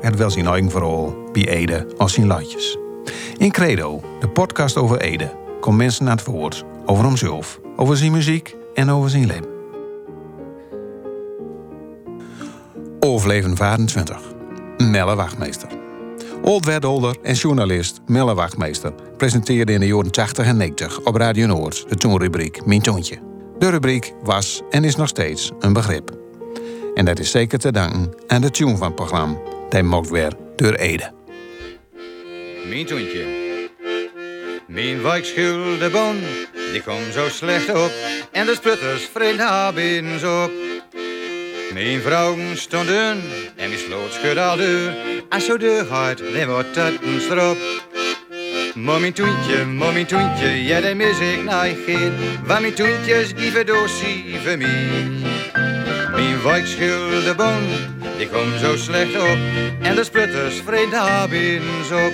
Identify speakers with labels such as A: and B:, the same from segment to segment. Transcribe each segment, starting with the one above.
A: Het wel zijn eigen verhaal bij Ede als zijn latjes. In Credo, de podcast over Ede, komt mensen naar het woord over hemzelf, over zijn muziek en over zijn leven. Overleven 25. Melle Wachtmeester. Old-wethouder en journalist Melle Wachtmeester presenteerde in de jaren 80 en 90 op Radio Noord de toonrubriek Mijn Toontje. De rubriek was en is nog steeds een begrip. En dat is zeker te danken aan de tune van het programma, die mocht weer door Ede.
B: Mijn toontje. Mijn wijkschulde bon, die komt zo slecht op. En de sputters vreemd haar op. Mijn vrouwen stonden en mijn sloot schudde deur. Als zo deur gaat, dan wordt het een strop. Mommy toentje, mommy toentje, ja daar mis ik naar geen. Mijn toentjes geven dosie voor mij. Mijn bon, die komt zo slecht op. En de sputters vreemd haar op.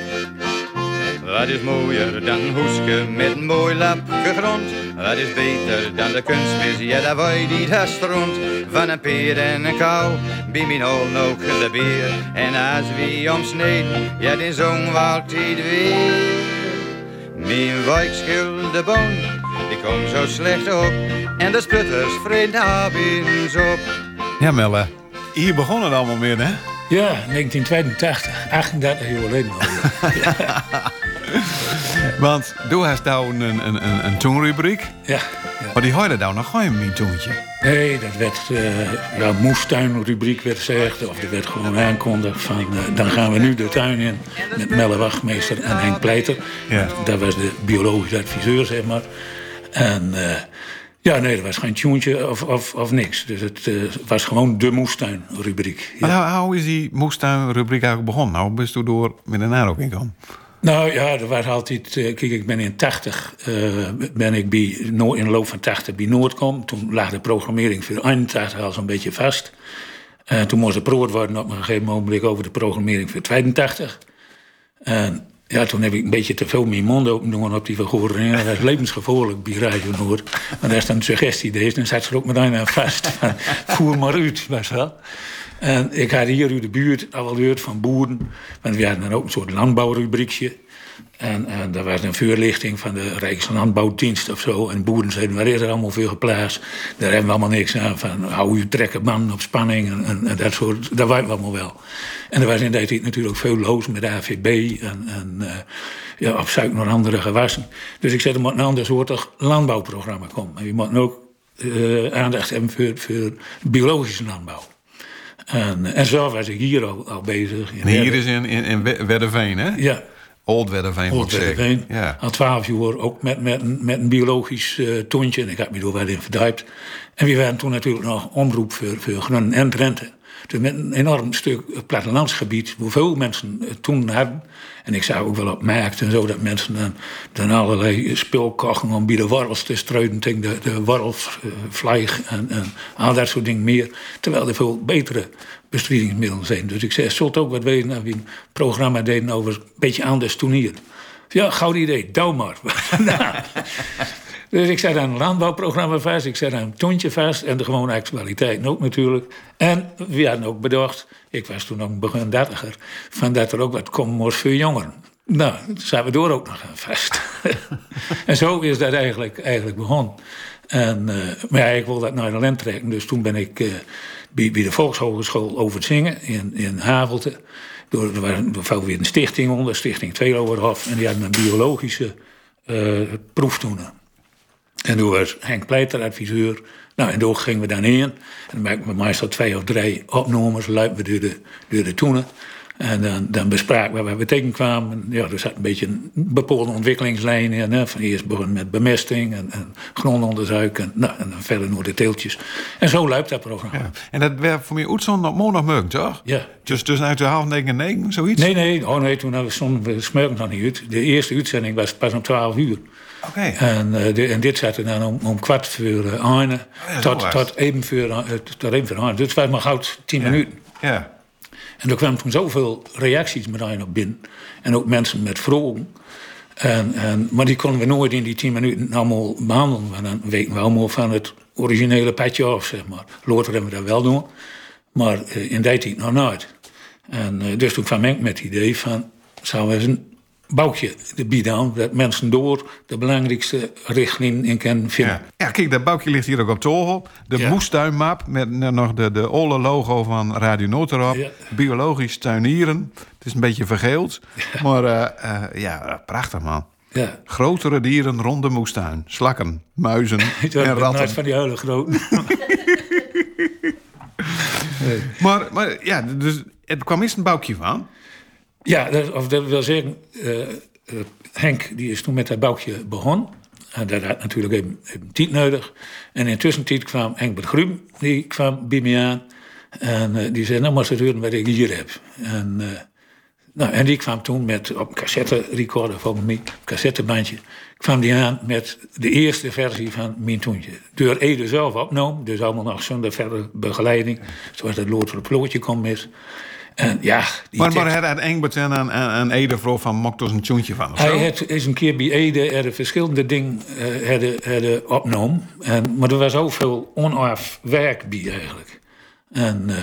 B: Wat is mooier dan een hoeske met een mooi lapje grond? Wat is beter dan de kunstmis, ja daar wij die daar stront. Van een peer en een kou, bij mijn hol de beer. En als wie omsneden, ja die zong we altijd weer. Mijn wijkschilde bon, die komt zo slecht op. En de sputters vreemd haar op.
A: Ja, Melle, hier begon het allemaal meer, hè?
C: Ja, 1982, 38 jaar geleden alweer.
A: Want doe hast nou een, een, een, een toonrubriek.
C: ja, ja.
A: Maar die hoorde nou nog gewoon een toontje.
C: Nee, dat werd, eh ja, moestuinrubriek werd gezegd. Of er werd gewoon aankondigd van, eh, dan gaan we nu de tuin in. Met Melle Wachtmeester en Henk Pleiter.
A: Ja.
C: Dat was de biologische adviseur, zeg maar. En eh, ja, nee, dat was geen tuentje of, of, of niks. Dus het eh, was gewoon de moestuinrubriek. Ja.
A: Maar hoe, hoe is die moestuinrubriek eigenlijk begonnen? Nou, best u door met een ook in kan.
C: Nou ja, er was altijd. eh, Kijk, ik ben in 80 eh, ben ik bij, in de loop van 80 bij Noordcom. Toen lag de programmering voor 81 al zo'n beetje vast. Toen moest er proord worden op een gegeven moment over de programmering voor 82. En ja, toen heb ik een beetje te veel mijn mond open doen op die verhoringen. Dat is levensgevaarlijk bij Radio Noord. Maar als dan een suggestie deed, dan zat ze er ook meteen aan vast. Voer maar uit, was wel. En ik had hier uit de buurt al van boeren. Want we hadden dan ook een soort landbouwrubriekje. En, en daar was een voorlichting van de Rijkslandbouwdienst of zo. En boeren zeiden, waar is er allemaal veel geplaatst? Daar hebben we allemaal niks aan. Van, hou je trekken man op spanning en, en, en dat soort. Dat weten we allemaal wel. En er was in die tijd natuurlijk veel los met de AVB. En, en eh, ja, op zoek naar andere gewassen. Dus ik zei, er moet een ander soortig landbouwprogramma komen. En je moet ook eh, aandacht hebben voor, voor biologische landbouw. En, en zo was ik hier al, al bezig.
A: En hier is in, in, in We- Wedderveen, hè?
C: Ja,
A: Old Wedderveen.
C: Oldwerveen.
A: Ja.
C: Al twaalf jaar ook met, met, een- met een biologisch eh toontje. En ik heb me er wel in verdiept. En we waren toen natuurlijk nog omroep voor, voor Groningen en Drenthe. Dus met een enorm stuk plattelandsgebied, waar veel mensen het toen hadden. En ik zag ook wel op en zo dat mensen dan, dan allerlei spul om bij de te struiden tegen de, de wortelvlijg en, en al dat soort dingen meer. Terwijl er veel betere bestrijdingsmiddelen zijn. Dus ik zei, zult ook wat weten dat we een programma deden over een beetje anders toenier. Ja, goud idee, douw maar. Nou, dus ik zet een landbouwprogramma vast, ik zet een toontje vast en de gewone actualiteiten ook natuurlijk. En we hadden ook bedacht, ik was toen een begin dertiger, van dat er ook wat komen moest voor jongeren. Nou, toen zijn we door ook nog aan vast. en zo is dat eigenlijk, eigenlijk begonnen. En, eh, maar ja, ik wil dat naar de land trekken, dus toen ben ik eh, bij, bij de Volkshogeschool over het zingen in, in Havelte. Door, er was er weer een stichting onder, Stichting Tweeloverhof, en die hadden een biologische eh proeftoenen. En toen was Henk Pleiter adviseur. Nou, en toen gingen we in. En dan maakten we meestal twee of drie opnames, luiden we door de, door de. En dan, dan bespraken we waar we tegenkwamen. Ja, er zat een beetje een bepaalde ontwikkelingslijn in. Hè. Van eerst begon met bemesting en, en grondonderzoek en, nou, en dan verder naar de teeltjes. En zo luidt dat programma.
A: Ja. En dat werd voor mij uitzond op maandag morgen, toch?
C: Ja.
A: Dus tussen uit de half negen en negen, zoiets?
C: Nee, nee, oh nee, toen stonden we smurken nog niet uit. De eerste uitzending was pas om 12 uur.
A: Oké.
C: En, de- en dit zat er dan om, om kwart voor uh,
A: ja,
C: tot, tot even voor, eh, tot even voor. Dus het was maar gauw 10 minuten.
A: Ja.
C: En er kwamen toen zoveel reacties meteen op binnen. En ook mensen met vragen. En, en, maar die konden we nooit in die tien minuten allemaal behandelen. Want dan weten we allemaal van het originele padje af, zeg maar. Later hebben we dat wel doen. Maar eh, in die tijd nog nooit. En eh, dus toen kwam ik met het idee van... zou we een boukje erbij doen... dat mensen door de belangrijkste richtlijn in kunnen vinden.
A: Ja. ja, kijk, dat boukje ligt hier ook op tafel. De
C: Ja.
A: moestuinmap met nog de, de olle logo van Radio Noord erop.
C: Ja.
A: Biologisch tuinieren. Het is een beetje vergeeld. Maar eh, eh, ja, prachtig man.
C: Ja.
A: Grotere dieren rond de moestuin. Slakken, muizen
C: Ik
A: en ratten.
C: van die hele grote.
A: Maar, maar ja, dus het kwam eerst een boukje van.
C: Ja, dat, of wil zeggen, eh, eh, Henk die is toen met dat boukje begonnen. En dat had natuurlijk even, even tijd nodig. En intussen kwam Henk Bergrum, die kwam bij me aan. En eh, die zei, nou maar ze horen wat ik hier heb. En, nou, en die kwam toen met, op een cassette recorder volgens mij, een cassettebandje, kwam die aan met de eerste versie van Mijn Toentje. Door Ede zelf opgenomen, dus allemaal nog zonder verdere begeleiding. Zoals dat Lothar Plootje komt met. En ja, die
A: Maar, maar
C: tekst-
A: hij had Engbert en een Ede van Moktos een tjoentje van.
C: Hij had is een keer bij Ede er verschillende dingen eh, hadden opgenomen. En, maar er was ook veel onaf werk bij eigenlijk. En, eh,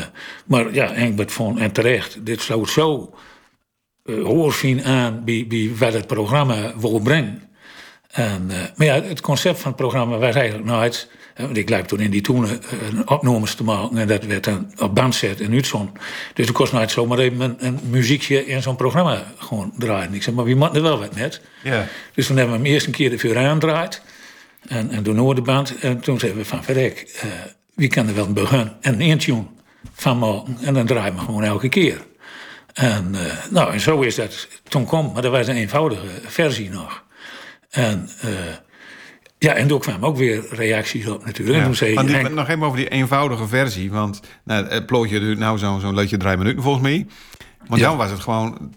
C: maar ja, Engbert vond, en terecht, dit sloot zo uh, aan bij, bij wat het programma wil brengen. En, eh, maar ja, het concept van het programma was eigenlijk nooit... hè, want ik liep toen in die toenen eh, een opnames te maken... en dat werd dan op band zet en uitzond. Dus ik kost nooit zomaar even een, een muziekje in zo'n programma gewoon draaien. Ik zei, maar wie moet er wel wat met?
A: Ja.
C: Dus toen hebben we hem eerst een keer de vuur aandraaid. En, en toen hoorde de band. En toen zeiden we van, verrek, eh, wie kan er wel een begin en een intune van maken? En dan draaien we gewoon elke keer. En, eh, nou, en zo is dat toen kwam. Maar dat was een eenvoudige versie nog. En eh, ja, en toen kwamen ook weer reacties op natuurlijk. En
A: Ja.
C: toen zei
A: Maar die-
C: Henk-
A: nog even over die eenvoudige versie. Want nou, het plootje duurt nou zo'n zo'n leutje drie minuten volgens mij.
C: Ja.
A: dan was het gewoon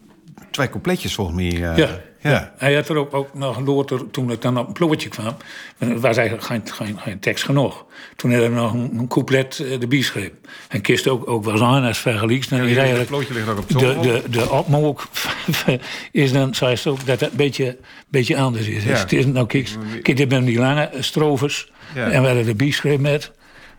A: twee coupletjes volgens mij. eh,
C: Ja,
A: ja.
C: Hij had er ook, ook nog later, toen het dan op een plootje kwam... het was eigenlijk geen, geen, geen tekst genoeg. Toen had hij nog een, een couplet uh, de schreef. En kist ook, ook wel eens aan als vergelijks. Dan is
A: Het
C: eigenlijk
A: plootje ligt ook op
C: de, de, de opmook is dan, zei ze ook, dat het een beetje, beetje anders is.
A: Ja.
C: Dus het is nou, kijk, kijk, dit zijn die lange strovers.
A: Ja.
C: En we hadden de bieschreef met.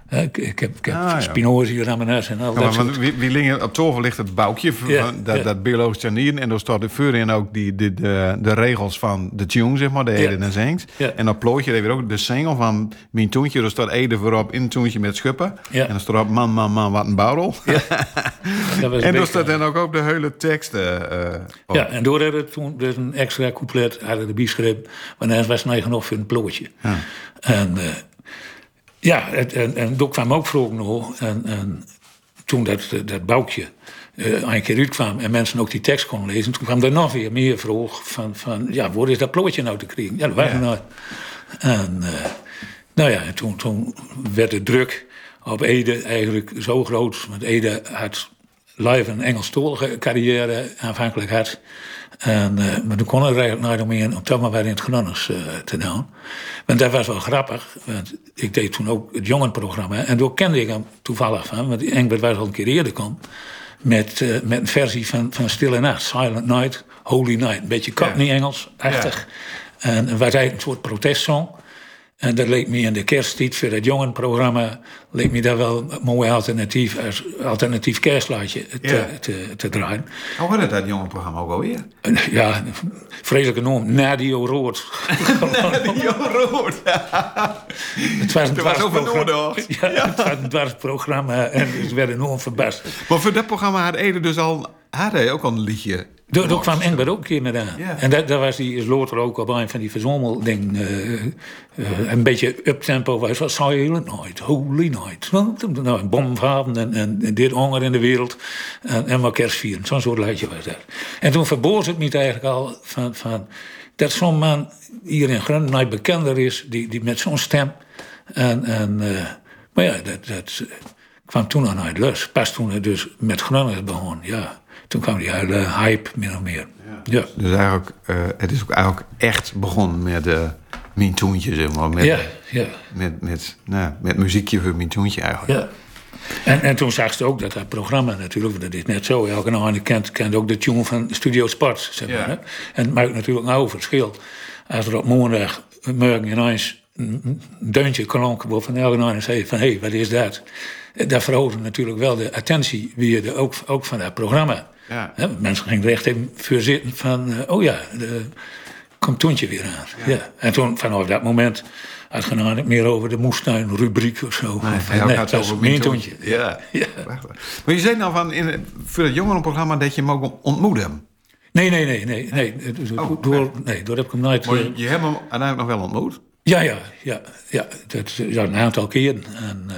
C: Ik, ik heb, ik heb
A: Ah, ja.
C: Spinoza hier aan mijn huis en al
A: Ja,
C: dat
A: maar
C: soort
A: want wie, wie liggen op tafel ligt het boukje
C: Ja,
A: dat, dat biologisch tuinieren. En daar staat er voorin ook die, die, de, de regels van de tune, zeg maar, de Ede en.
C: Ja.
A: En op plootje hebben we ook de single van Mijn Toentje. Daar staat Ede voorop in toentje met schuppen. En dan staat man, man, man, wat een bouwrol.
C: Dat
A: en daar
C: beetje-
A: staat dan ook de hele teksten. eh, op.
C: Ja, en door we toen dus een extra couplet hadden de biesgrip. Want hij was genoeg voor een plootje. En eh, ja, en, en toen kwam ook vroeg nog. En, en toen dat, dat boukje eh een keer uitkwam en mensen ook die tekst konden lezen, toen kwam er nog weer meer vroeg van, van ja, waar is dat plootje nou te krijgen? Ja, dat was nooit. En eh, nou ja, en toen, toen werd de druk op Ede eigenlijk zo groot. Want Ede had live een Engelstalige carrière aanvankelijk had. En, eh, maar toen kon er eigenlijk nooit omheen om toch maar weer in het Gronings eh, te doen. Want dat was wel grappig. Want ik deed toen ook het jongenprogramma. En toen kende ik hem toevallig van. Want Engbert was al een keer eerder kwam. Met, eh, met een versie van, van Stille Nacht. Silent Night, Holy Night. Een beetje Cockney-Engels-achtig. En het was eigenlijk een soort protestsong. En dat leek me in de kersttijd voor het jongenprogramma... leek me dat wel een mooi alternatief... als alternatief kerstlaatje te,
A: Ja.
C: te, te draaien.
A: Hoe had het dat jonge programma ook alweer?
C: Ja, vreselijke naam. Nadio Rood.
A: Jo, rood.
C: Het was een dwarsprogramma.
A: Noordoord.
C: Ja, het was een dwarsprogramma en het werd enorm verbast.
A: Maar voor dat programma had Ede dus al... Had hij ook al een liedje
C: Daar daar kwam Engbert ook een keer met aan.
D: Ja.
C: En daar, daar was die is later ook op een van die verzomeldingen. eh eh, een beetje uptempo was. was Silent Night, Holy Night. Nou, een bomvaven en, en, en dit honger in de wereld. En, en maar kerstvieren. Zo'n soort liedje was dat. En toen verbood het me eigenlijk al van... van dat zo'n man hier in Groningen bekender is, die, die met zo'n stem. En, en, eh, maar ja, dat, dat kwam toen aan uit lus. Pas toen het dus met Groningen begon, ja. Toen kwam die hele hype, min of meer. Ja.
D: Dus eigenlijk, eh, het is ook eigenlijk echt begonnen met de Mien Toentje, zeg maar. Met,
C: Ja, ja,
D: met, met, nou, met muziekje voor Mien Toentje eigenlijk.
C: ja. En, en toen zag ze ook dat dat programma natuurlijk, dat is net zo, elke nou kent, kent ook de tune van Studio Sport, zeg maar.
D: Ja.
C: Hè? En het maakt natuurlijk nou verschil. Als er op maandag, morgen ineens een een deuntje klonk, waarvan elke nou zei van, hé, hey, wat is dat? Dat verhoogde natuurlijk wel de attentie weer de, ook, ook van dat programma.
D: Ja.
C: Mensen gingen er echt even voor zitten van, eh, oh ja, de, komt Toentje weer aan. Ja. En toen, vanaf dat moment, had niet meer over de moestuin-rubriek of zo.
D: Nee,
C: Of, nee, dat
D: Mien
C: mijn Toentje.
D: Ja.
C: Ja.
D: Maar je zei nou van, in, het- voor het jongerenprogramma dat je hem ook ontmoeten.
C: Nee, nee, nee, nee. nee. Door, door, nee, door heb ik hem nooit...
D: Maar
C: eh,
D: je, je hebt hem uiteindelijk nog wel ontmoet.
C: Ja, ja, ja, ja, dat, ja, een aantal keren. En uh,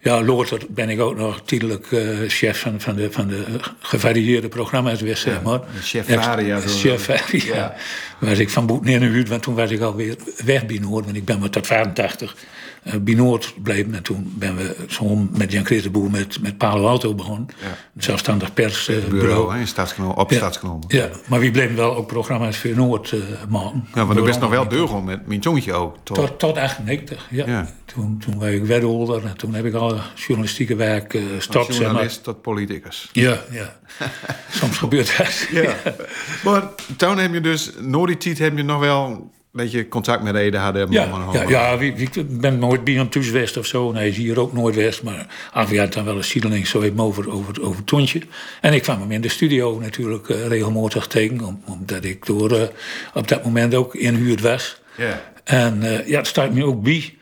C: ja, later ben ik ook nog tijdelijk uh, chef van, van, de, van de gevarieerde programma's weer, zeg maar.
D: chef Varia.
C: Chef Varia.
D: Ja.
C: Was ik van Boet in de want toen was ik alweer weg bij Noord. Want ik ben maar tot 85 uh, bij Noord gebleven. En toen ben we zo met Jan Christenboer met, met Palo Alto begonnen. Een zelfstandig persbureau.
D: Bureau, hè, in Stadsknoop, op
C: ja. Ja, maar wie bleven wel ook programma's voor Noord uh, maken.
D: Ja, want er is nog wel deugel met mijn zoontje ook. Toch?
C: Tot, tot 98, ja.
D: Ja.
C: Toen, toen was ik wethouder en toen heb ik al journalistieke werk uh, start.
D: Van
C: Zeg maar.
D: journalist tot politicus.
C: Ja, ja. Soms gebeurt dat.
D: Ja. maar toen heb je dus, na die tijd heb je nog wel dat je contact met Ede hadden.
C: Ja, ja, ja wie, wie, ik ben nooit thuis geweest of zo. Nee, is hier ook nooit geweest. Maar af en toe wel een siedeling zo even over, over, over het Tontje. En ik kwam hem in de studio natuurlijk uh, regelmatig tegen. Om, omdat ik door uh, op dat moment ook inhuurd was.
D: Ja.
C: En uh, ja, het staat me ook bij.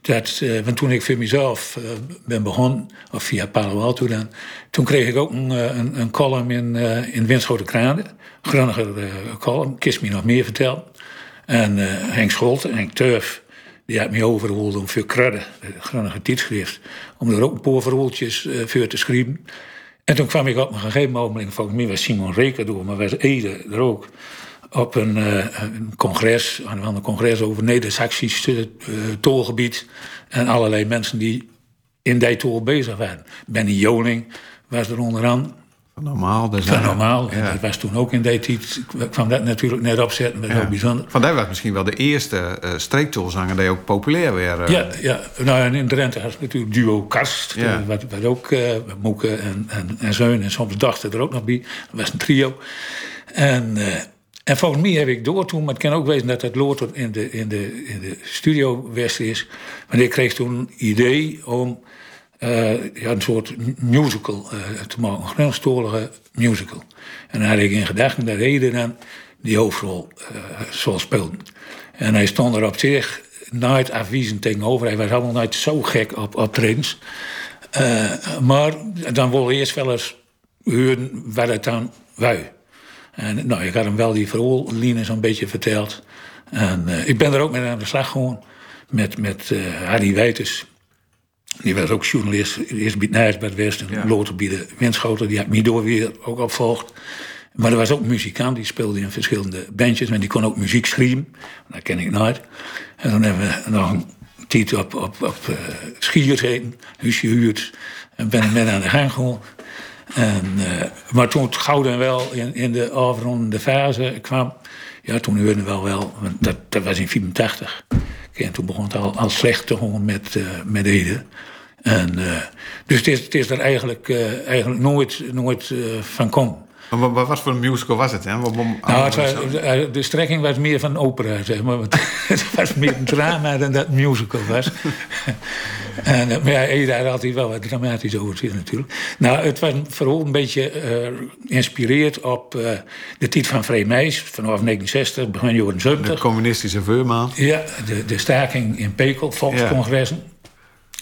C: Dat, want toen ik voor mezelf ben begonnen, of via Palo Alto dan, toen kreeg ik ook een, een, een column in, in Winschoten Kranen. Grunniger column, kist me nog meer vertellen. En Henk Scholte, Henk Turf, die had me overgeholpen om voor Krudde, de Grunniger tijdschrift, om er ook een paar verhaaltjes voor te schrijven. En toen kwam ik op een gegeven moment, volgens mij was Simon Reker door, maar was Ede er ook op een, uh, een congres, een congres over Neder-Saxisch uh, tolgebied. En allerlei mensen die in die tol bezig waren. Benny Joling was er onderaan.
D: Normaal. Dat is
C: Van normaal. Ja. Dat was toen ook in die tijd. kwam dat natuurlijk net opzetten. Dat ja. bijzonder.
D: Vandaar was misschien wel de eerste uh, streektolzanger die ook populair werd.
C: Ja, ja. Nou, en in Drenthe had natuurlijk duo Karst. Ja. Wat, wat ook uh, Moeke en, en, en Zeun. En soms dachten er ook nog bij. Dat was een trio. En... Uh, en volgens mij heb ik door toen, maar het kan ook wezen dat het later in de, in de, in de studio west is. Want ik kreeg toen een idee om uh, ja, een soort musical uh, te maken, een musical. En dan had ik in gedachten dat Ede dan die hoofdrol uh, zou spelen. En hij stond er op zich nooit afwijzend tegenover. Hij was allemaal nooit zo gek op optredens. maar dan wil eerst wel eens horen wat het dan wou. En nou, ik had hem wel die verhaallijnen zo'n beetje verteld. En ik ben er ook mee aan de slag gewoon. Met, met uh, Harry Wijters. Die was ook journalist. Eerst bij het Nijsbed West. En ja. later bij de Winschoten. Die had me door weer ook opvolgd. Maar er was ook een muzikant. Die speelde in verschillende bandjes. En die kon ook muziek schrijven. Dat ken ik nooit. En dan hebben we nog een tijd op, op, op uh, Schiers heen. Huisje huurt. En ben ik met aan de gang gewoon. En, uh, maar toen het gouden wel in, in de afrondende fase kwam, ja, toen hoorde wel wel, want dat, dat was in 84. En toen begon het al, al slecht te gaan met, uh, met Ede. En, uh, dus het is, het is er eigenlijk, eigenlijk nooit, nooit van komen.
D: Maar wat, wat voor een musical was het? Hè? Wat, wat,
C: nou, het was, de strekking was meer van opera, zeg maar. het was meer een drama dan dat musical was. en, maar ja, Ede had altijd wel wat dramatisch over zich natuurlijk. Nou, het was vooral een beetje geïnspireerd uh, op uh, de tijd van Vrij Meis. Vanaf 1960, begin jaren 70.
D: De communistische veurmaan.
C: Ja, de, de staking in Pekel, volkscongressen.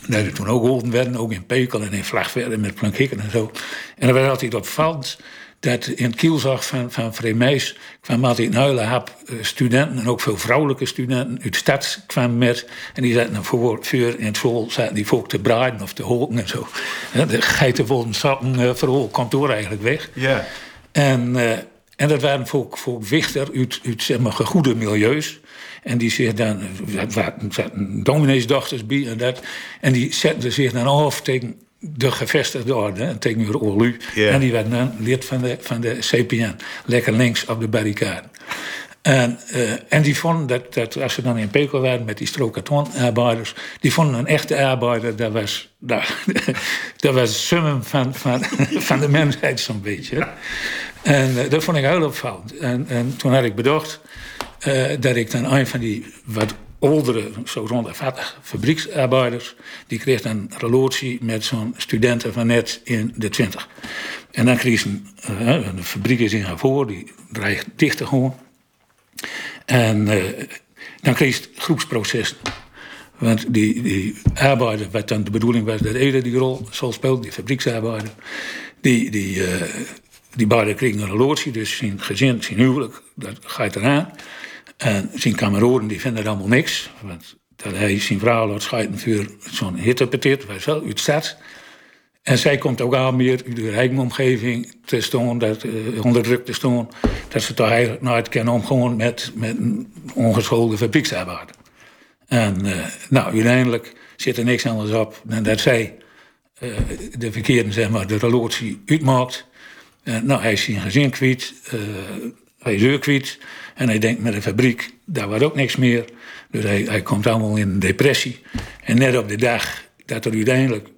C: Ja. Dat toen ook geholpen werden, ook in Pekel en in Vlagverden met Plankhikken en zo. En dat was altijd opvallend dat in het kielzag van, van Vreemees kwam altijd een hele hap eh, studenten, en ook veel vrouwelijke studenten, uit de stad kwamen met. En die zaten voor, voor in het school zaten die volk te braaien of te holken en zo. De geiten worden zaten uh, voor het kantoor eigenlijk weg.
A: Ja.
C: En, uh, en dat waren volk, volk wichter uit, uit zeg maar, goede milieus. En die zich dan, er zaten domineesdochters bij en dat. En die zetten zich dan af tegen de gevestigde orde, tegen de OLU.
A: Ja.
C: En die werden dan lid van de, van de CPN. Lekker links op de barricade. En, uh, en die vonden dat, dat als ze dan in Pekel waren met die strookkartonarbeiders, die vonden een echte arbeider, dat was, dat, dat was het summum van, van, van de mensheid zo'n beetje. En uh, dat vond ik heel opvallend. En, en toen had ik bedacht uh, dat ik dan een van die wat oudere, zo rond de 40 fabrieksarbeiders, die kreeg een relatie met zo'n studenten van net in de 20. En dan kreeg ze, uh, de fabriek is in haar voor, die dreigt dicht te gaan. En uh, dan kreeg je groepsprocessen. Want die, die arbeider, wat dan de bedoeling was dat Ede die rol zal spelen, die fabrieksarbeider, die, die, uh, die beiden kregen een relatie, dus zijn gezin, zijn huwelijk, dat gaat eraan. En zijn kameraden die vinden er allemaal niks. Want dat hij zijn vrouw laat scheiden voor zo'n hittepetit, weet wel, uit. En zij komt ook al meer uit de rijke omgeving te staan, dat, uh, onder druk te staan. Dat ze toch eigenlijk nooit kunnen omgaan met, met een ongeschoolde fabrieksarbeider. En uh, nou, uiteindelijk zit er niks anders op dan dat zij uh, de verkeerde, zeg maar, de relatie uitmaakt. nou, hij is zijn gezin kwijt, hij is er kwijt. En hij denkt met de fabriek, daar wordt ook niks meer. Dus hij, hij komt allemaal in depressie. En net op de dag dat er uiteindelijk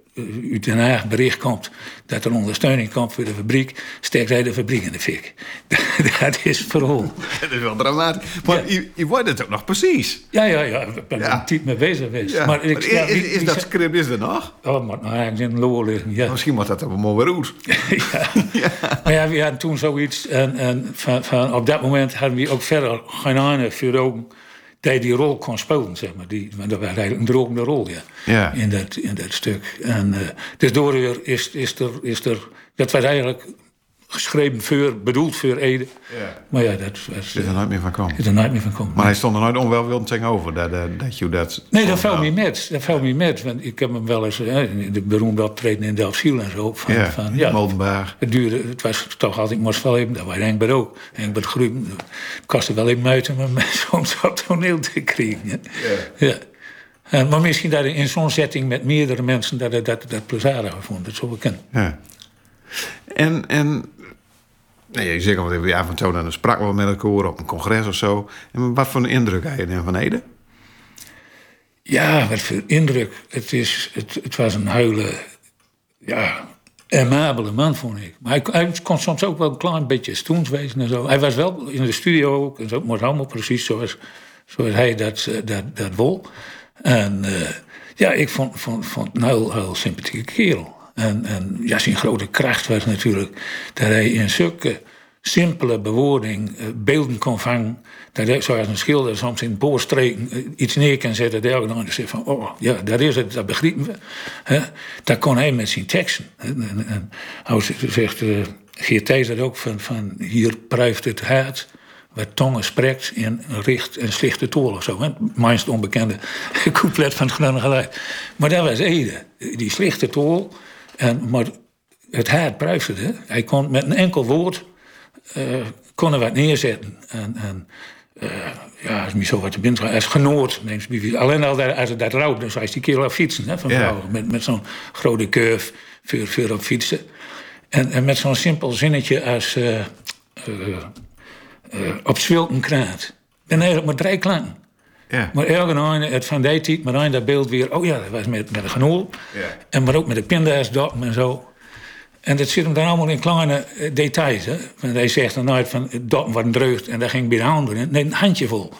C: uit Den Haag bericht komt dat er ondersteuning komt voor de fabriek, steekt hij de fabriek in de fik. dat is vooral.
A: Dat is wel dramatisch. Maar ja. je, je wordt het ook nog precies.
C: Ja, ja, ja. Ik ben er niet mee bezig geweest.
A: Ja.
C: Maar, ik,
A: maar is, dat script is er nog?
C: Oh, maar nou, eigenlijk in loor liggen, ja.
A: Misschien wordt dat allemaal weer uit.
C: ja. ja. Maar ja, we hadden toen zoiets. En, en van, van, op dat moment hadden we ook verder geen ander voor ogen dat hij die rol kon spelen, zeg maar. Die, want dat was eigenlijk een drogende rol, ja.
A: ja.
C: In, dat, in dat stuk. En uh, dus door is, is, er, is er... Dat was eigenlijk geschreven voor, bedoeld voor Ede.
A: Ja.
C: Maar ja, dat was...
A: Is er nooit meer van komen.
C: Is er nooit meer van komen.
A: Maar hij stond er nooit onwelwillend tegenover dat, dat, dat je dat...
C: Nee, dat viel me met. Dat viel me met. Want ik heb hem wel eens... Hè, de beroemde optreden in Delfziel en zo. Van,
A: ja,
C: van, ja
A: Moldenbaar.
C: Het duurde... Het was toch altijd... Ik moest wel even... Dat was Engbert ook. Engbert Groen. Het kostte wel even muiten om soms op toneel te krijgen.
A: Ja.
C: ja. Uh, maar misschien dat in zo'n setting met meerdere mensen... dat dat, dat, dat plezieriger vond. Dat zou ik kennen.
A: Ja. En... en Nee, je zegt al even ja, van zo, dan sprak we met elkaar op een congres of zo. En wat voor een indruk had je dan van Ede?
C: Ja, wat voor indruk. Het, is, het, het was een huile, ja, amabele man, vond ik. Maar hij, hij, kon soms ook wel een klein beetje stoens wezen en zo. Hij was wel in de studio ook, en zo, allemaal precies zoals, zoals hij dat, dat, dat wil. En uh, ja, ik vond, vond, vond een heel, heel sympathieke kerel. En, en zijn grote kracht was natuurlijk dat hij in zulke simpele bewoording uh, beelden kon vangen. Dat hij, zoals een schilder soms in boorstreken uh, iets neer kan zetten. Dat dan zegt van, oh ja, dat is het, dat begrijpen we. He? Dat kon hij met zijn teksten. En, en, hij zegt, uh, Geert dat ook, van, van hier pruift het hart wat tongen spreekt in richt en slichte toren of zo. Meest onbekende couplet van het Geluid. Maar dat was Ede. Die slichte toren. En, maar het hart pruifde. Hij kon met een enkel woord uh, kon er wat neerzetten. En, en uh, ja, als me zo wat te binnen als genoord. Alleen al dat, als het dat rouwt, dan zou je die kerel op fietsen hè, van vrouwen. Met, met zo'n grote curve voor, voor op fietsen. En, en met zo'n simpel zinnetje als uh, op zwilten kraat. En eigenlijk maar drie klanken.
A: Ja.
C: Maar elke het van die tijd, maar dat beeld weer... Oh ja, dat was met, met een genoel.
A: Ja.
C: En maar ook met de pindaasdoppen en zo. En dat zit hem dan allemaal in kleine eh, details. Hè? Want hij zegt dan nooit van doppen wordt dreugd en daar ging bij de erin. Nee, een handjevol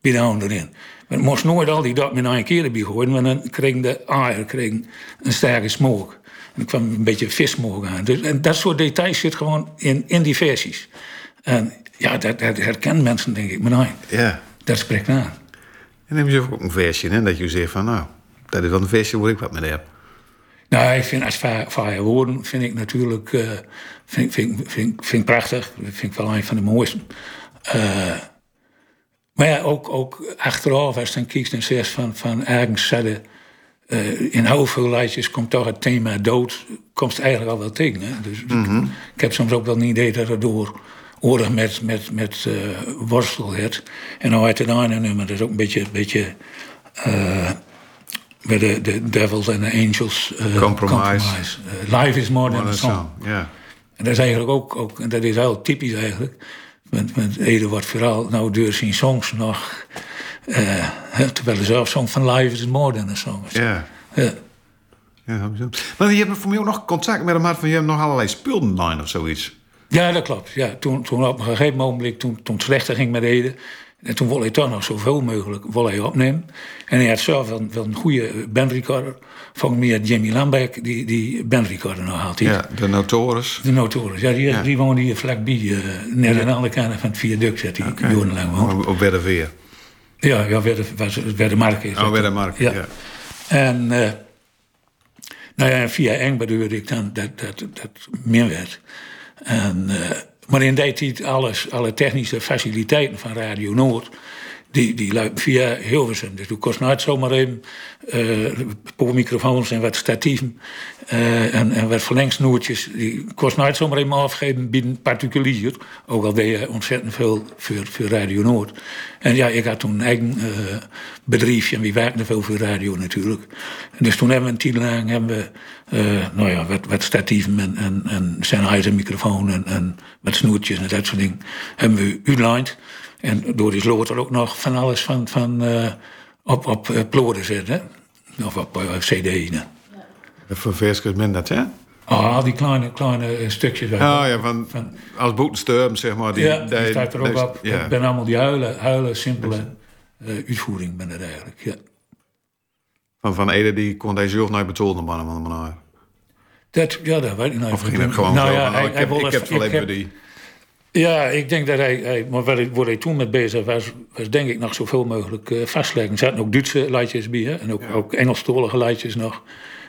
C: bij de hand erin. Maar het moest nooit al die doppen in één keer erbij gooien, want dan kreeg de aaier kreeg een sterke smoke. En er kwam een beetje vissmoke aan. Dus, en dat soort details zit gewoon in, in die versies. En ja, dat, dat herkennen mensen denk ik, maar nee,
A: ja.
C: dat spreekt aan.
A: En dan heb je ook een versje, hè, dat je zegt van, nou, dat is wel een versje waar ik wat mee heb.
C: Nou, ik vind als vrije woorden vind ik natuurlijk uh, vind, vind, vind, vind prachtig. Dat vind ik wel een van de mooiste. Uh, maar ja, ook, ook achteraf, als je dan kijkt en zegt van, van ergens zetten, uh, in heel veel lijstjes komt toch het thema dood, komt eigenlijk al wel tegen. Hè? Dus mm -hmm. ik heb soms ook wel een idee dat er door oorlog met, met, met uh, worstel heeft. En nou uit het ene nummer, dat is ook een beetje, beetje uh, bij de, de Devils en de Angels. Uh,
A: compromise.
C: compromise. life is more than a song.
A: Yeah.
C: En dat is eigenlijk ook, ook dat is heel typisch eigenlijk. Met, met wordt vooral nou door zijn songs nog. Terwijl hij zelf zong van Life is more than a song.
A: Ja.
C: Ja.
A: ja. Maar je hebt voor mij ook nog contact met hem gehad van je hebt nog allerlei spullen of zoiets.
C: Ja, dat klopt. Ja, toen, toen op een gegeven moment, toen, toen het slechter ging met Ede... En toen wilde hij toch nog zoveel mogelijk hij opnemen. En hij had zelf wel, wel een goede bandrecorder. Volgens mij Jimmy Lambeck die, die bandrecorder nog had.
A: Ja, de Notorious.
C: De Notorious, ja. Die, ja. die woonde hier vlakbij. Uh, net aan de andere kant van het viaduct zat hij okay. jarenlang woont.
A: Op Wedderveer?
C: Ja, ja Weddermark is
A: Oh, Weddermark, ja. ja.
C: En uh, nou ja, via Eng bedoelde ik dan dat dat, dat meer werd. En... Uh, maar in die tijd alles, alle technische faciliteiten van Radio Noord... die, die via Hilversum. Dus toen kost nooit zomaar even uh, microfoons en wat statieven... Uh, en, en wat verlengsnoertjes. Die kost nooit zomaar even afgeven binnen particulier. Ook al deed je ontzettend veel voor, voor Radio Noord. En ja, ik had toen een eigen uh, bedrijfje... en wie werkte veel voor radio natuurlijk. En dus toen hebben we een tijd lang... hebben we, nou ja, wat, wat statieven en, en, en Sennheiser microfoon... En, en wat snoertjes en dat soort dingen... hebben we uitlined. En door die sloot er ook nog van alles van... van op, op uh, ploden zetten. Of op uh, cd. Ne?
A: Voor verskes minder, hè?
C: Ah, die kleine, kleine stukjes.
A: Oh ja, van, van als boetensturm, zeg maar. Die,
C: ja, die, die staat er ook op. Ja. Ik ben allemaal die huilen, huilen simpele uh, uitvoering ben het eigenlijk, ja.
A: Van Van Ede, die kon deze jeugd nooit betalen, man, man, man.
C: Dat, ja, dat weet ik niet.
A: Of ging het gewoon
C: nou,
A: zo
C: ja, hij,
A: ik, heb,
C: hij
A: ik heb
C: wil-
A: alleen maar die...
C: Ja, ik denk dat hij, hij maar waar hij, waar hij toen mee bezig was, was denk ik nog zoveel mogelijk uh, vastleggen. Er zaten ook Duitse lijtjes bij, hè? en ook, ook Engelstolige lijtjes nog.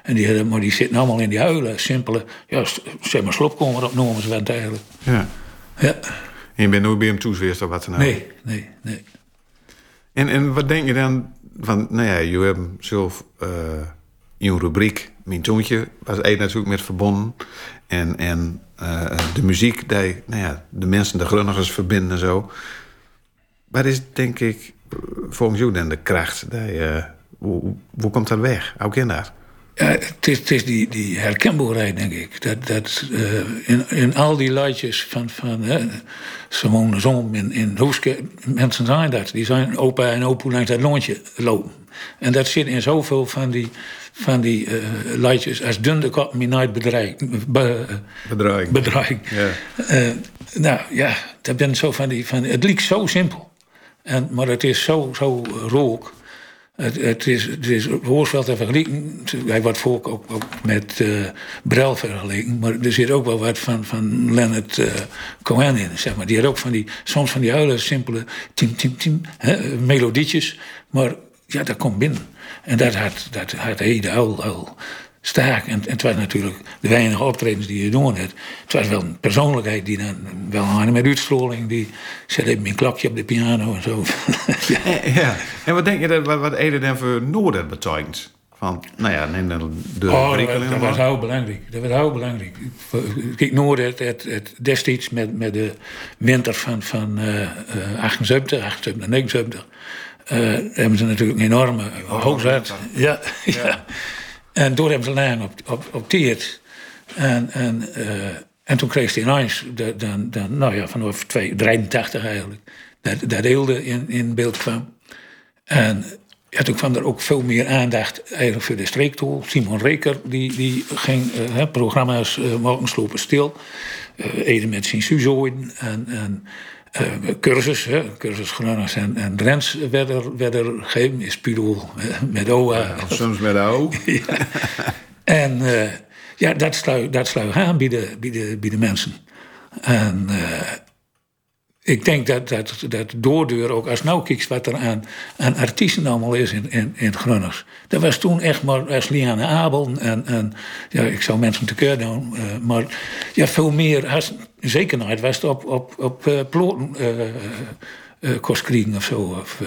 C: En die, hadden- maar die zitten allemaal in die huilen, simpele, ja, zeg maar slopkomer op noemen ze het eigenlijk.
A: Ja.
C: Ja,
A: En je bent nooit bij hem toezweerst of wat dan ook.
C: nee, nee, nee.
A: En, en wat denk je dan van, nou ja, je hebt zelf eh in een rubriek, Mijn Toontje, was er natuurlijk met verbonden. En, en eh, de muziek, die, nou ja, de mensen, de grunnigers verbinden en zo. Wat is, denk ik, volgens jou dan de kracht? Die, eh, hoe, hoe komt dat weg? Hoe ken dat?
C: Ja, het is, die, die herkenbaarheid, denk ik. Dat, dat, eh, in, in al die lijstjes van, van hè, Simone Zom in, in Hoeske, mensen zijn dat. Die zijn opa en opa langs dat lontje lopen. En dat zit in zoveel van die, van die lijstjes als dunne kop me nooit. Be.
A: Ja.
C: Eh, nou ja, dat ben zo van die, van, het lijkt zo simpel. En, maar het is zo, zo rook. Het, het is, het is Hoorspel te vergelijken. Hij wordt ook, ook met uh, Brel vergeleken. Maar er zit ook wel wat van, van Leonard uh, Cohen in. Zeg maar. Die had ook van die, soms van die hele simpele tim, tim, tim, hè, melodietjes. Maar ja, dat komt binnen. En dat had, dat had Ede al, al sterk. En, en het was natuurlijk de weinige optredens die je doen had. Het was wel een persoonlijkheid die dan wel aan met uitstraling. Die zet even een klokje op de piano en zo. ja.
A: Eh, Ja. En wat denk je dat wat, wat Ede dan voor Noorden betekent? Van, nou ja, neem dan de
C: Oh, dat, dat was heel belangrijk. Dat was heel belangrijk. Kijk, Noord het, het, het destijds met, met de winter van, van eh, 78, 78, 79... eh, hebben ze natuurlijk een enorme hoogzet. Ja, ja. En door hebben ze lang op, op, op tiert. En, en, eh, en toen kreeg hij ineens, de- dan, dan, nou ja, vanaf 2 83 eigenlijk, dat, dat Eelde in, in beeld kwam. En ja, toen kwam er ook veel meer aandacht eigenlijk voor de streektool. Simon Reker die, die ging hè, programma's uh, maken slopen stil. Ede met zijn Suzoiden en, en cursus, hè, cursus Gronings en, en Drents werden, werden gegeven. Is Pudel eh, met OA.
A: Of soms met O.
C: En eh, ja, dat sluit, dat sluit aan bij de, bij de, bij de mensen. En eh, ik denk dat, dat, dat doordeur ook, als nou kijkt wat er aan, artiesten allemaal is in, in, in Grunners. Dat was toen echt maar als Liane Abel en, en ja, ik zou mensen tekeur doen, uh, maar ja, veel meer, als, zeker was op, op, op uh, ploten kriegen of zo. Of,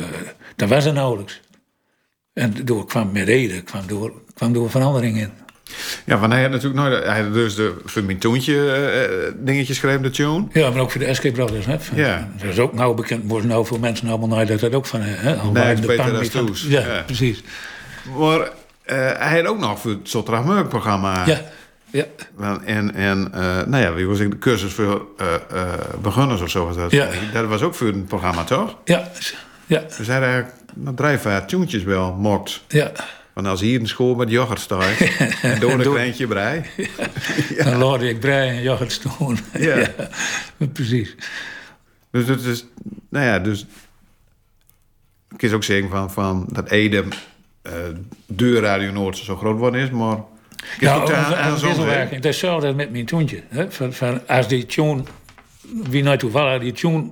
C: dat was er nauwelijks. En door kwam met reden, kwam door, kwam door verandering in.
A: Ja, want hij had natuurlijk nooit... Hij had dus de Vermintoontje uh, dingetje geschreven, de tune.
C: Ja, maar ook voor de SK Brothers. Hè, ja. Dat is ook nou bekend, worden nou veel mensen allemaal nooit dat dat ook van... Hè,
A: al nee, de beter dan Stoes.
C: Ja, ja, precies.
A: Maar uh, hij had ook nog voor het Zotterdag-programma...
C: Ja. Ja.
A: En, en uh, nou ja, wie was ik de cursus voor beginners of zo was dat?
C: Ja.
A: Dat was ook voor een programma, toch?
C: Ja. ja.
A: Dus hij had eigenlijk nou, drijfvaart tuentjes wel mokt.
C: Ja.
A: Want als hier in school met yoghurt staat, en door een kleintje brei.
C: ja. Dan laat ik brei en yoghurt staan.
A: Ja.
C: ja. Precies.
A: Dus het is, nou ja, dus... Ik kan ook zeggen van, van dat Ede uh, de Radio Noord zo groot worden is, maar...
C: Ja, ook aan, aan wisselwerking. Dat is hetzelfde met mijn toontje. Hè? Van, van, als die tune, wie nou toevallig die tune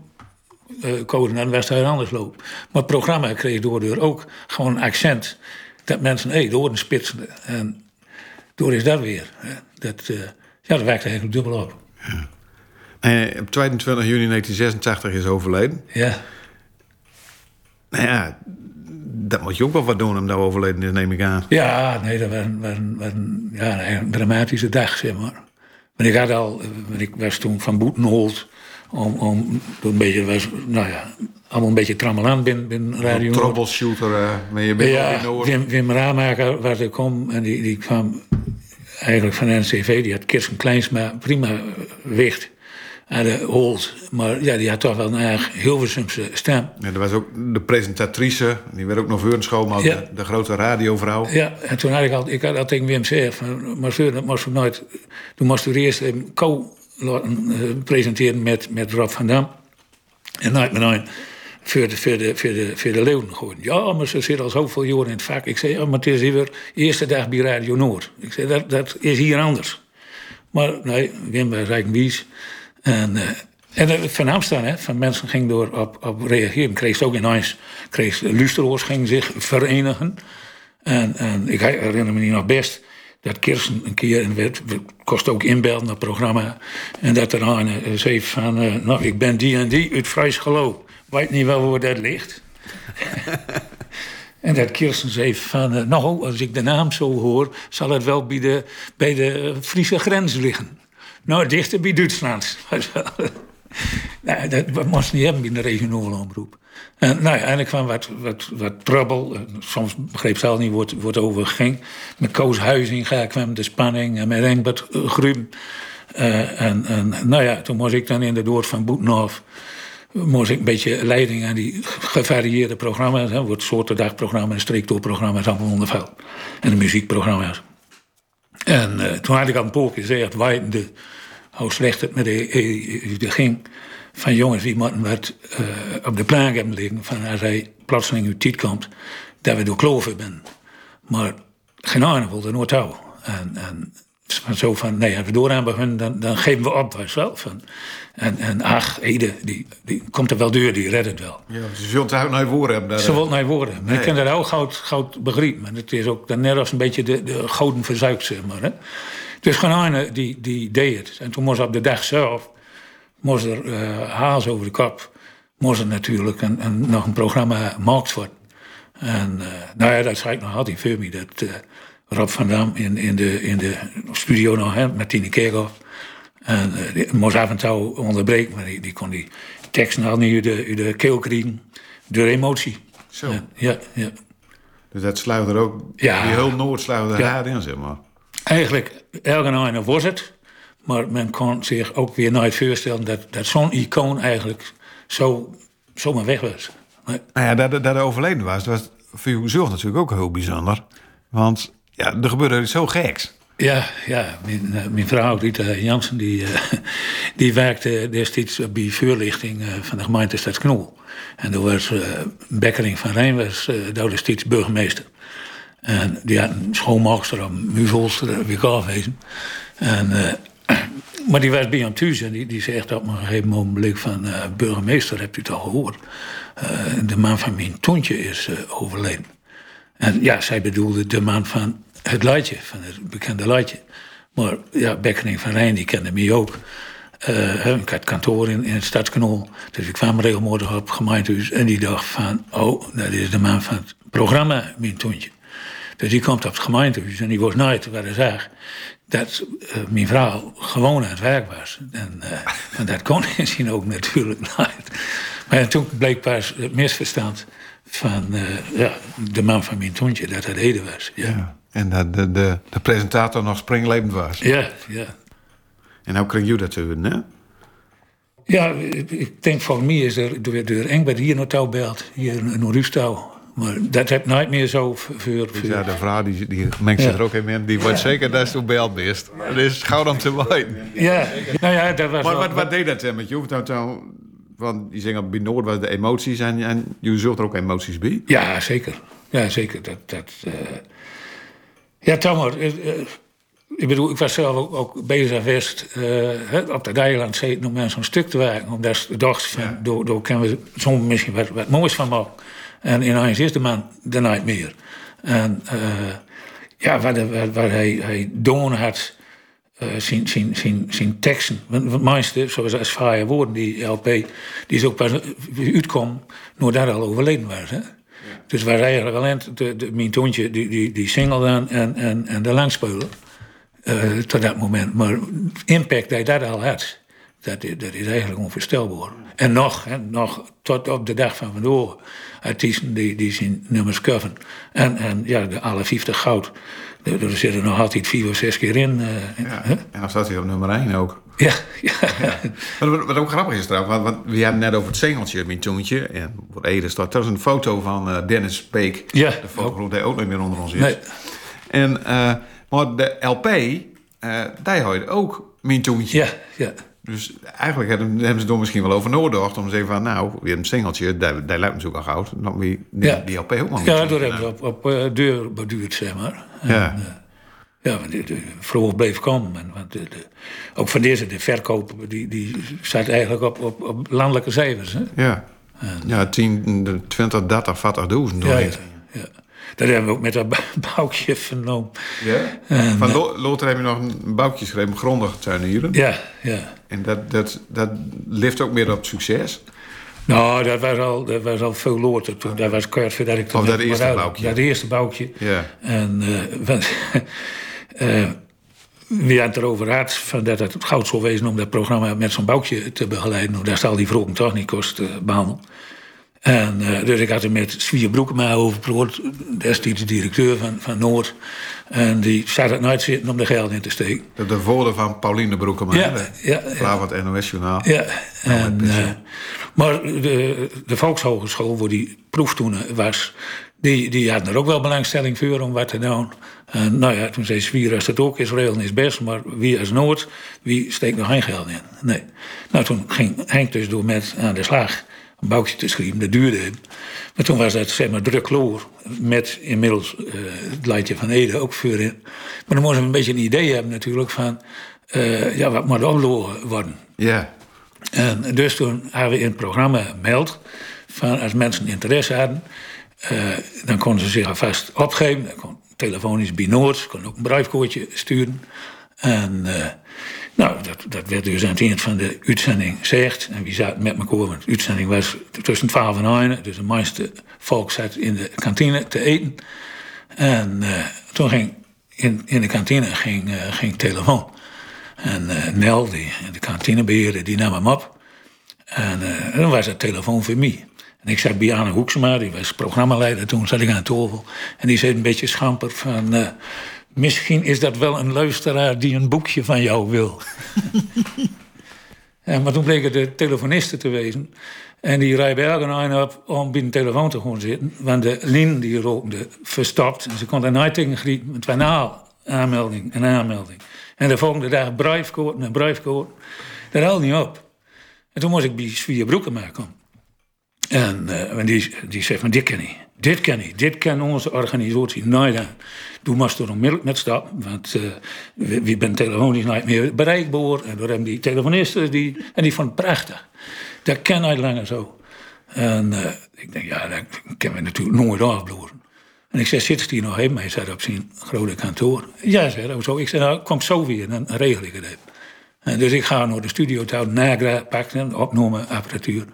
C: uh, code, dan was het anders lopen. Maar het programma kreeg door ook gewoon accent dat mensen, hé, hey, de oren spitsen. En door is dat weer. Dat, uh, ja, dat werkt eigenlijk dubbel op.
A: Ja. En op 22 juni 1986 is overleden.
C: Ja.
A: Nou ja, dat moet je ook wel wat doen om daar overleden is, neem ik aan.
C: Ja, nee, dat was een, was een, was een, ja, een dramatische dag, zeg maar. Maar ik had al, ik was toen van Boetenholt om, om een beetje, was, nou ja, allemaal een beetje trammeland binnen, binnen Radio.
A: Troubleshooter, uh, ben je binnen
C: ja,
A: Noord.
C: Wim, Wim Raamaker, waar ik kom, en die, die kwam eigenlijk van NCV, die had Kirsten Kleinsma prima wicht aan de holt. Maar ja, die had toch wel een erg Hilversumse stem.
A: Ja, er was ook de presentatrice, die werd ook nog Veurenschool, maar
C: Ja.
A: de, de grote radiovrouw.
C: Ja, en toen had ik al, ik had al tegen Wim gezegd, van, maar Veur, dat moest nooit, toen moest u eerst een eh, presenteren met, met Rob van Dam. En met een voor de, voor de, voor de, voor de leeuwen. Ja, maar ze zit al zoveel jaren in het vak. Ik zei, ja, maar het is hier weer eerste dag bij Radio Noord. Ik zei, dat, dat is hier anders. Maar nee, Wim was eigenlijk wies. En, uh, en van Amsterdam, hè, van mensen ging door op, op reageren. Kreeg ze ook ineens, kreeg de luisteraars gingen zich verenigen. En, en ik herinner me niet nog best dat Kirsten een keer, en werd, kost ook inbellen naar het programma. En dat er aan uh, zei van, uh, nou, ik ben die en die uit Fries geloof. Weet niet wel waar dat ligt. en dat Kirsten zei van, uh, nou, als ik de naam zo hoor, zal het wel bij de, bij de Friese grens liggen. Nou, dichter bij Duitsland. nou, dat moest niet hebben in de regionale omroep. En, nou ja, en ik kwam wat, wat, wat trouble. Soms begreep ze al niet wat het over ging. Met Koos Huizinga kwam de spanning en met Engbert Grum. En, en nou ja, toen moest ik dan in de Doord van Boetenhof... moest ik een beetje leiding aan die gevarieerde programma's. Hè, soorten dagprogramma's, streektoorprogramma's, allemaal onderveld. En de muziekprogramma's. En toen had ik al een pookje gezegd, de, hoe slecht het met de, de ging van jongens die moeten wat uh, op de plank hebben liggen. Van als hij plotseling uit tijd komt, dat we door kloven ben. Maar geen ander wilde nooit houden. En, en zo van, nee, als we door aan beginnen, dan, dan geven we op, wel. Van, en, en ach, Ede, die, die komt er wel door, die redt het wel.
A: Ja, ze zult het naar woorden hebben.
C: Ze wil naar woorden. Maar nee. ik ken dat ook goud, goud begrepen. En het is ook dan net als een beetje de, de gouden verzuikt, zeg maar. Hè. Dus gewoon die, die deed het. En toen moest op de dag zelf moest er uh, haals over de kop. Moest er natuurlijk een, een, nog een programma gemaakt worden. En uh, nou ja, dat zei ik nog altijd voor me. Dat uh, Rob van Dam in, in, de, in de studio nog hè, met Tine Kerkhoff. En die moest af en toe onderbreken, maar die, die kon die teksten al niet uit de, uit de keel krijgen. Door emotie.
A: Zo.
C: En, ja, ja.
A: Dus dat sluit er ook,
C: Ja.
A: die heel Noord sluit er
C: Ja.
A: in, zeg maar.
C: Eigenlijk, elke nou was het. Maar men kon zich ook weer nooit voorstellen dat, dat zo'n icoon eigenlijk zo, zomaar weg was. Nee.
A: Nou ja, dat, dat overleden was, dat was voor uw zorg natuurlijk ook heel bijzonder. Want ja, er gebeurde iets zo geks.
C: Ja, ja mijn, uh, mijn vrouw Rita Jansen die, uh, die werkte destijds bij voorlichting uh, van de gemeente Stad Knol. En toen was Bekkering van Rijn was daar destijds burgemeester. En die had een schoonmaakster, een muvelster, weer afwezen. En maar die was bij hem thuis en die, die zegt op een gegeven moment van... Uh, burgemeester, hebt u het al gehoord? Uh, de man van mijn toontje is uh, overleden. En ja, zij bedoelde de man van het luidje, van het bekende luidje. Maar ja, Bekkening van Rijn, die kende mij ook. Ik had kantoor in, in het Stadskanaal. Dus ik kwam regelmatig op gemeentehuis. En die dacht van, oh, dat is de man van het programma, mijn toontje. Dus die komt op het gemeentehuis en die was nooit waar hij zag dat uh, mijn vrouw gewoon aan het werk was. En, uh, en dat kon hij zien ook natuurlijk nooit. Maar toen bleek pas het misverstand van uh, ja, de man van mijn toontje, dat het Ede was. Ja. ja.
A: En dat de, de, de presentator nog springlevend was.
C: Ja, ja.
A: En hoe kreeg je dat te doen, hè?
C: Ja, ik denk voor mij is er door, door Engbert hier naartoe belt, hier in Rustouw. Maar dat heb nooit meer zo voor...
A: ja, de vrouw die, die mengt zich er ook in, die wordt zeker dat je belt best. Dat is gauw om te weten.
C: Ja, nou ja, dat was
A: Maar wat, wat deed dat met je? Nou, want je zegt bij Noord was de emoties en, en je zult er ook emoties bij?
C: Ja, zeker. Ja, zeker. Dat, dat, uh... Ja, Tamar, uh, ik bedoel, ik was zelf ook, ook bezig geweest uh, op de Dijland zitten om mensen een stuk te werken. Omdat ik dacht, ja. door, door kunnen we soms misschien wat, wat moois van maken. En ineens is de man er nooit meer. En uh, ja, waar, de, hij, hij doen had, uh, zijn, zijn, zijn, zijn teksten. Want meeste, zoals als vrije woorden, die LP, die is ook pas uitkom nadat hij al overleden was. Hè? Ja. Dus waar eigenlijk alleen de, de, mijn toontje, die, die, die single dan en, en, en de langspelen. Uh, tot dat moment. Maar impact dat hij dat al had, dat, dat is eigenlijk onvoorstelbaar. En nog, hè, nog tot op de dag van vandaag, artiesten die, die zijn nummers coveren. En, en ja, de alle 50 goud. Er, er zitten nog altijd vier of zes keer in. Uh,
A: ja? En dan staat hij op nummer 1 ook.
C: Ja, ja.
A: ja. Wat, wat, ook grappig is trouwens, want, want we hebben net over het singeltje, mijn toontje. En Ede staat, dat is een foto van uh, Dennis Peek.
C: Ja.
A: De fotogroep die ook niet meer onder ons is.
C: Nee.
A: En, uh, maar de LP, daar hoort ook mijn toontje.
C: Ja, ja.
A: Dus eigenlijk hebben, ze er misschien wel over nagedacht om te zeggen van nou, weer een singeltje, daar, daar lijkt natuurlijk al goud. Dan die, die,
C: ja.
A: die LP ook wel.
C: Ja, door hebben we op, op uh, deur beduurd, zeg maar.
A: Ja.
C: En, uh, ja, want de, de vroeg bleef komen. En, want de, de, ook van deze, de verkoop, die, die staat eigenlijk op, op, op landelijke cijfers. Hè?
A: Ja. En, ja, 10, 20, 30, 40 duizend.
C: Ja, ja, ja. Dat hebben we ook met dat boukje vernomen.
A: Ja? En, Van Lo Lothar heb je nog een boukje geschreven, grondig tuinieren.
C: Ja, ja.
A: En dat, dat, dat lift ook meer op succes?
C: Nou, dat was al, dat was al veel later toen. Dat was kort voordat ik...
A: Of dat eerste uit, boukje?
C: Dat eerste boukje.
A: Ja.
C: En uh, uh, wie had het erover had, van dat het goud zou wezen om dat programma met zo'n boukje te begeleiden. Daar zal die vroeg toch niet kost uh, behandelen. En, uh, dus ik had er met Svier Broekema over gepraat, destijds de directeur van, van Noord. En die zat het nooit zitten om er geld in te steken.
A: De, de woorden van Pauline Broekema,
C: ja, ja,
A: ja. het NOS-journaal.
C: Ja, en, uh, maar de, de Volkshogeschool, waar die proef toen was... Die, die hadden er ook wel belangstelling voor om wat te doen. En nou ja, toen zei Zwier, als dat ook is, regelen is best... maar wie als Noord, wie steekt nog geen geld in? Nee. Nou, toen ging Henk dus door met aan de slag een te schrijven. Dat duurde. Maar toen was dat zeg maar druk loor. Met inmiddels uh, het leidje van Ede ook voor in. Maar dan moesten we een beetje een idee hebben natuurlijk van... Uh, ja, wat moet oplopen worden.
A: Ja.
C: En dus toen hebben we in het programma gemeld... van als mensen interesse hadden... Uh, dan konden ze zich alvast opgeven. Dan kon telefonisch bij Noord. Kon ook een briefkoortje sturen. En... Nou, dat, dat werd dus aan het eind van de uitzending gezegd. En wie zat met elkaar, want de uitzending was tussen 12 en 1. Dus de meeste volk zat in de kantine te eten. En uh, toen ging in, in de kantine ging, uh, ging telefoon. En uh, Nel, die, de kantinebeheerder, die nam hem op. En dan was het telefoon voor mij. En ik zat bij Anne Hoeksema, die was programmaleider. Toen zat ik aan tafel. En die zei een beetje schamper van... Misschien is dat wel een luisteraar die een boekje van jou wil. en, maar toen bleek het de telefoniste te wezen. En die bij elke op om bij de telefoon te gaan zitten. Want de lin die rookte verstopt. En ze kon er nooit tegen grieten. Het was een aanmelding en aanmelding. En de volgende dag briefkoord en briefkoord. Dat haalde niet op. En toen moest ik bij Svier Broekema komen. En, uh, en die, die zegt van, dit ken ik. Dit ken ik. Dit ken onze organisatie. Nou ja, toen moest er onmiddellijk met stappen. Want uh, we, we zijn telefonisch niet meer bereikbaar. En door hebben die telefonisten, die, en die het prachtig. Dat ken ik langer zo. En uh, ik denk, ja, dat kennen we natuurlijk nooit afbloeren. En ik zei, zit hier nog even? Hij zei op zijn grote kantoor. Ja, zei hij, zo. Ik zei, nou, kom zo weer, dan regel ik het even. En dus ik ga naar de studio nagra pakken, opnemen, apparatuur.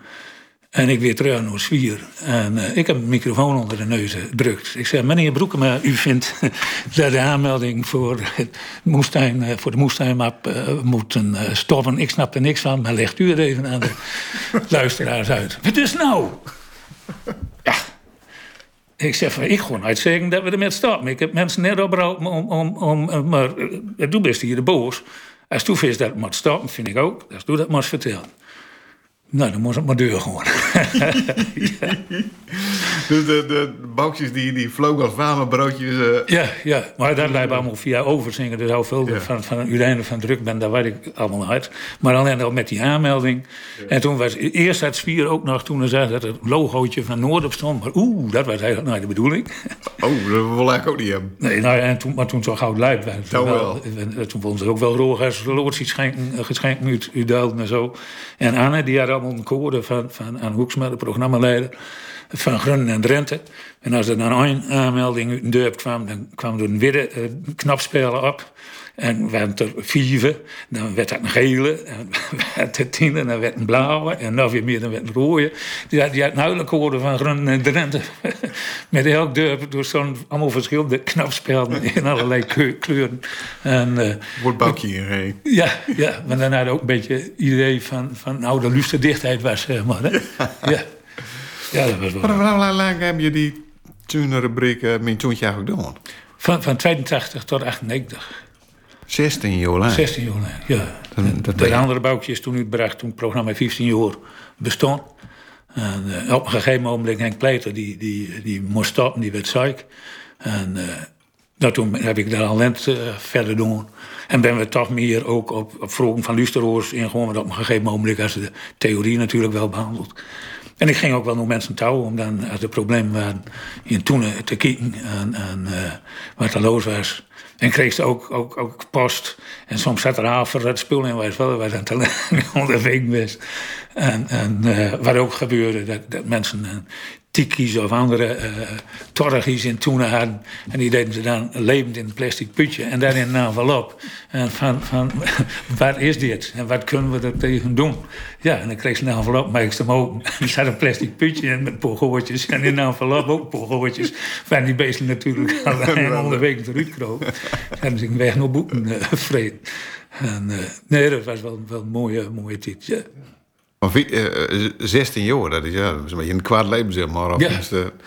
C: En ik weer terug naar Zwier. En uh, ik heb een microfoon onder de neus gedrukt. Ik zeg, meneer Broekema, u vindt dat de aanmelding voor, het moestuin, uh, voor de moestuinmap uh, moet stoppen. Ik snap er niks van, maar legt u het even aan de luisteraars uit. Wat is nou? Ja. Ik zeg van, ik gewoon uitzeggen dat we ermee stoppen. Ik heb mensen net opgehouden om, om, om, maar doe best hier de boos. Als toen vindt dat het moet stoppen, vind ik ook. Als doe dat moet vertellen. Nou, dan moest het maar deur gewoon.
A: dus de, de boukjes die, die vlogen als warme broodjes. Uh...
C: Ja, ja, maar dat lijkt allemaal via overzingen. Dus al veel ja. van, van uiteindelijk van druk ben, daar weet ik allemaal uit. Maar alleen al met die aanmelding. Ja. En toen was eerst het spier ook nog toen er zei dat het logootje van Noord op stond. Maar oeh, dat was eigenlijk nou de bedoeling.
A: Oh, dat wil ik ook niet hebben.
C: Nee, nou, en toen, maar toen zo luid werd. Toen, wel, toen vonden ze ook wel roog als loodsie geschenken, geschenken uit Udelden en zo. En Anne, die had koorden van, van Anne Hoeksma, de programmaleider van Grunnen en Drenthe. En als er dan een aanmelding uit dorp kwam, dan kwam er een witte uh, knapspelen op. En werden er vier, dan werd dat een gele, en werd er tien, en dan werd een blauwe, en nog weer meer, dan werd een rode. Die had, die had een huidelijk horen van Grunnen en Drenthe. Met elk dorp door zo'n allemaal verschillende knapspelen in allerlei kleuren. En, uh,
A: Wordt bakje hierheen.
C: Ja, ja, maar dan had ook een beetje het idee van, van nou, de luisterdichtheid was, zeg maar. Hè? ja. Ja, dat was wel.
A: Maar hoe lang heb je die tunerubriek uh, mijn toontje eigenlijk gedaan?
C: Van, van 82 tot 98.
A: 16 jaar lang?
C: 16 jaar lang, ja. Dan, dat de andere boukje is toen uitgebracht toen het programma 15 jaar bestond. En uh, op een gegeven moment Henk Pleiter, die, die, die moest stoppen, die werd ziek. En uh, nou, toen heb ik daar al lent uh, verder doen. En ben we toch meer ook op, op vragen van luisteraars ingegaan. op een gegeven moment als de theorie natuurlijk wel behandeld. En ik ging ook wel nog mensen touwen om dan, als er problemen waren, in Toenen te kijken en, en wat er los was. En kreeg ze ook, ook, ook post. En soms zat er haver het spul in, was wel wij dan onderweg was. En, en uh, wat ook gebeurde, dat, dat mensen uh, tikkies of andere uh, torgies in toenen hadden. En die deden ze dan levend in een plastic putje en daarin een envelop. En van, van, wat is dit? En wat kunnen we er tegen doen? Ja, en dan kreeg ze een envelop, maak ik ze hem open. Er zat een plastic putje in met pogoortjes. En in een envelop ook pogoortjes. Van die beesten natuurlijk al onderweg eruit kroop. Hebben ze weg naar boeken uh, vreden. En, uh, nee, dat was wel, wel een mooie, mooie tijd. Ja.
A: Maar uh, 16 jaar, dat is, ja, dat is een beetje een kwaad leven, zeg maar. Of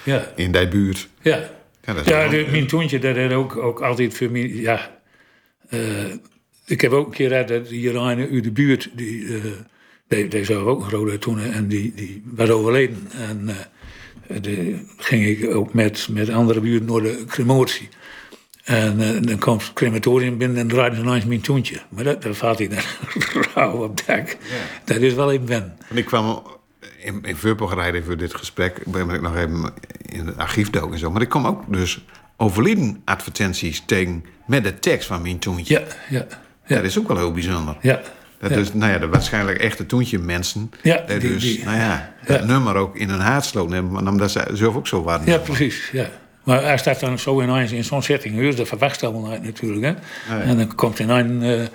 C: Ja.
A: In die buurt.
C: Ja,
A: Ja, dat
C: ja de, mijn toontje, dat had ook, ook altijd voor mij... Ja, eh, ik heb ook een keer gehad dat hier een uit de buurt... Die, eh die, die zou ook een rode toen en die, die was overleden. En eh de, ging ik ook met, met andere buurten naar de crematie. En eh, dan komt het crematorium binnen en draaide ze langs mijn toontje. Maar dat, dat valt hij dan rauw op dak. Dat is wel even wennen.
A: En ik kwam in, in voorbereiding voor dit gesprek, ben ik nog even in het archief dook en zo. Maar ik kwam ook dus overleden advertenties tegen met de tekst van mijn toontje.
C: Ja, ja, ja.
A: Dat is ook wel heel bijzonder.
C: ja.
A: Dat
C: ja.
A: is, nou ja, de waarschijnlijk echte toentje mensen.
C: Ja,
A: die dus,
C: die-
A: nou ja, dat nummer ook in hun sloten. En omdat ze zelf ook zo waren.
C: Ja, precies. Ja. Maar als dat dan zo ineens in zo'n setting is, dat verwacht allemaal natuurlijk. Hè? En dan komt in een. eh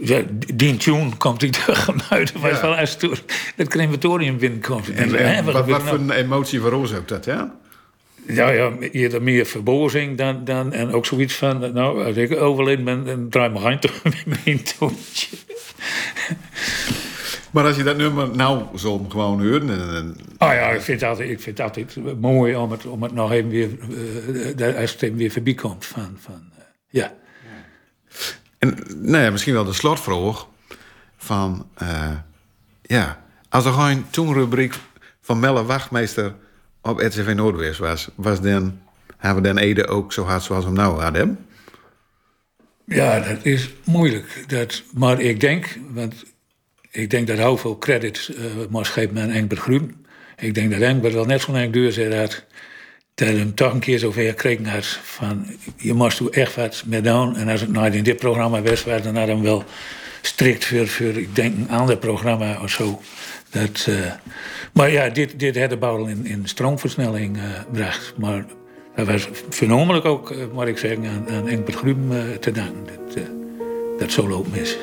C: ja, die tune komt hij uit. Maar
A: Ja.
C: van als het het crematorium binnenkomt.
A: En, en wat, voor
C: nou?
A: een emotie veroorzaakt dat, ja?
C: Ja, ja, eerder meer verbozing dan, dan. En ook zoiets van. Nou, als ik overleden ben, dan draai me geen toch met mijn toontje.
A: Maar als je dat nummer nou zo gewoon hoort...
C: Ah ja, ik vind het altijd, ik vind altijd mooi om het, om het nog even weer. dat- als het even weer voorbij komt. Van, van, eh, ja.
A: En nou ja, misschien wel de slotvraag van... ja, als er gewoon toen rubriek van Melle Wachtmeester op RTV Noordwest was... was dan, hebben we dan Ede ook zo hard zoals we hem nou hadden?
C: Ja, dat is moeilijk. Dat, maar ik denk, want ik denk dat heel veel credits uh, moest geven aan Engbert Groen. Ik denk dat Engbert wel net zo'n lang deur zei dat, hem toch een keer zover gekregen had van je moest echt wat met doen. En als ik nou in dit programma was, was dan had hem wel strikt voor, voor ik denk een ander programma of zo. Dat, uh, maar ja, dit, dit had de bouw in, in stroomversnelling uh, bracht. Maar dat was voornamelijk ook, uh, ik zeggen, aan, aan Engbert Grum te danken. Dat, dat zo loopt mis.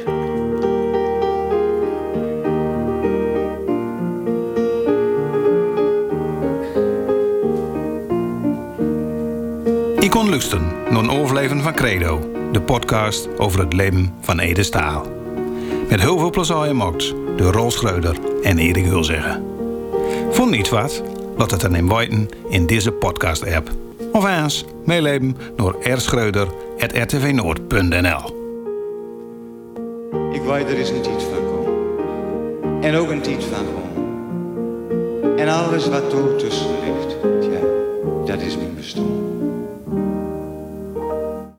A: Kon luisteren naar een overleven van Credo, de podcast over het leven van Ede Staal. Met heel veel plezier mocht door Rol Schreuder en Erik Hulzeggen. Vond niet wat? Laat het dan in weten in deze podcast-app. Of eens meeleven door rschreuder.rtvnoord.nl
B: Ik weet er is een tijd van komen. En ook een tijd van gewoon. En alles wat er tussen ligt, dat is mijn bestaan.